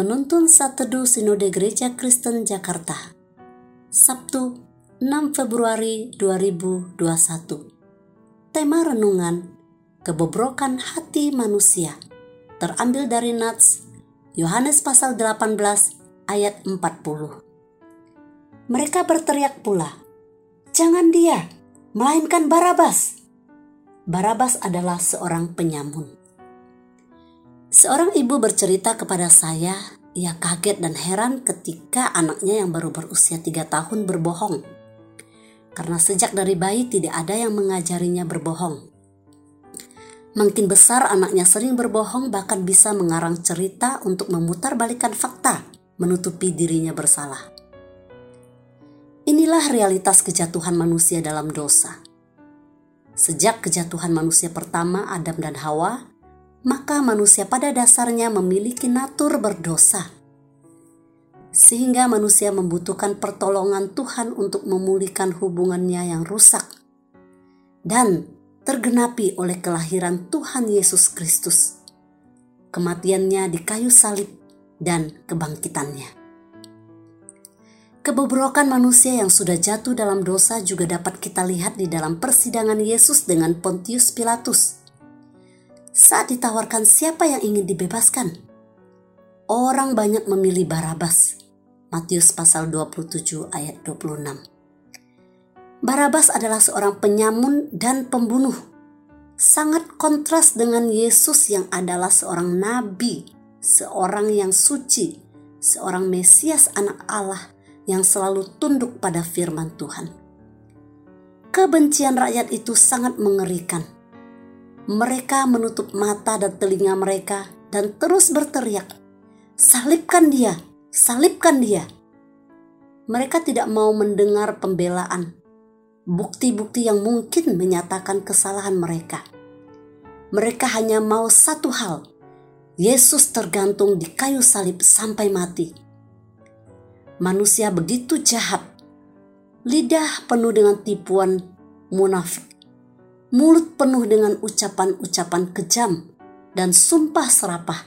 Penuntun Satedu Sinode Gereja Kristen Jakarta Sabtu 6 Februari 2021 Tema Renungan Kebobrokan Hati Manusia Terambil dari Nats Yohanes pasal 18 ayat 40 Mereka berteriak pula Jangan dia, melainkan Barabas. Barabas adalah seorang penyamun Seorang ibu bercerita kepada saya, ia kaget dan heran ketika anaknya yang baru berusia tiga tahun berbohong. Karena sejak dari bayi tidak ada yang mengajarinya berbohong. Makin besar anaknya sering berbohong bahkan bisa mengarang cerita untuk memutarbalikkan fakta, menutupi dirinya bersalah. Inilah realitas kejatuhan manusia dalam dosa. Sejak kejatuhan manusia pertama Adam dan Hawa, maka manusia pada dasarnya memiliki natur berdosa. Sehingga manusia membutuhkan pertolongan Tuhan untuk memulihkan hubungannya yang rusak dan tergenapi oleh kelahiran Tuhan Yesus Kristus, kematiannya di kayu salib, dan kebangkitannya. Kebobrokan manusia yang sudah jatuh dalam dosa juga dapat kita lihat di dalam persidangan Yesus dengan Pontius Pilatus saat ditawarkan siapa yang ingin dibebaskan. Orang banyak memilih Barabas. Matius pasal 27 ayat 26. Barabas adalah seorang penyamun dan pembunuh. Sangat kontras dengan Yesus yang adalah seorang nabi, seorang yang suci, seorang Mesias anak Allah yang selalu tunduk pada firman Tuhan. Kebencian rakyat itu sangat mengerikan mereka menutup mata dan telinga mereka dan terus berteriak, "Salibkan dia! Salibkan dia!" Mereka tidak mau mendengar pembelaan, bukti-bukti yang mungkin menyatakan kesalahan mereka. Mereka hanya mau satu hal: Yesus tergantung di kayu salib sampai mati. Manusia begitu jahat, lidah penuh dengan tipuan munafik mulut penuh dengan ucapan-ucapan kejam dan sumpah serapah.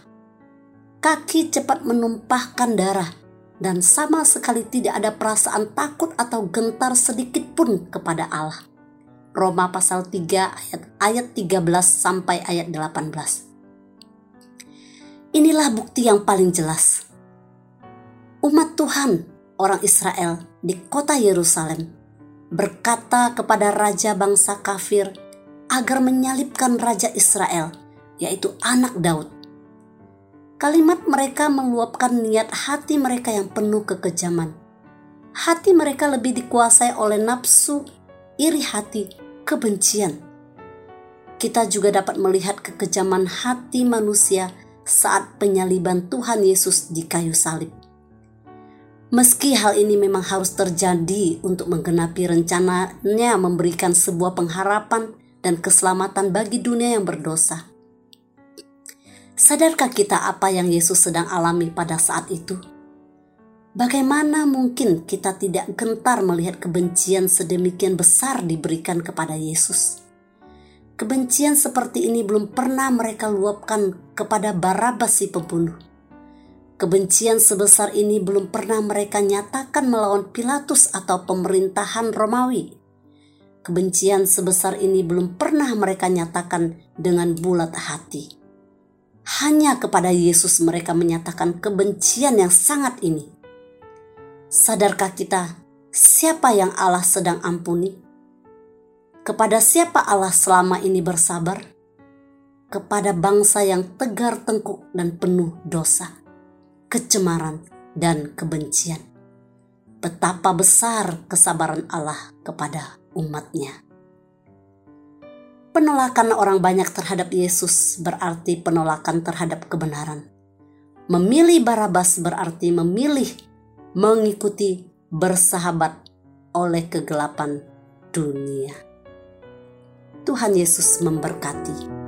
Kaki cepat menumpahkan darah dan sama sekali tidak ada perasaan takut atau gentar sedikit pun kepada Allah. Roma pasal 3 ayat ayat 13 sampai ayat 18. Inilah bukti yang paling jelas. Umat Tuhan, orang Israel di kota Yerusalem berkata kepada raja bangsa kafir agar menyalibkan Raja Israel, yaitu anak Daud. Kalimat mereka meluapkan niat hati mereka yang penuh kekejaman. Hati mereka lebih dikuasai oleh nafsu, iri hati, kebencian. Kita juga dapat melihat kekejaman hati manusia saat penyaliban Tuhan Yesus di kayu salib. Meski hal ini memang harus terjadi untuk menggenapi rencananya memberikan sebuah pengharapan dan keselamatan bagi dunia yang berdosa. Sadarkah kita apa yang Yesus sedang alami pada saat itu? Bagaimana mungkin kita tidak gentar melihat kebencian sedemikian besar diberikan kepada Yesus? Kebencian seperti ini belum pernah mereka luapkan kepada Barabas si pembunuh. Kebencian sebesar ini belum pernah mereka nyatakan melawan Pilatus atau pemerintahan Romawi. Kebencian sebesar ini belum pernah mereka nyatakan dengan bulat hati. Hanya kepada Yesus mereka menyatakan kebencian yang sangat ini. Sadarkah kita siapa yang Allah sedang ampuni? Kepada siapa Allah selama ini bersabar? Kepada bangsa yang tegar tengkuk dan penuh dosa, kecemaran, dan kebencian. Betapa besar kesabaran Allah kepada umatnya. Penolakan orang banyak terhadap Yesus berarti penolakan terhadap kebenaran. Memilih Barabas berarti memilih mengikuti bersahabat oleh kegelapan dunia. Tuhan Yesus memberkati.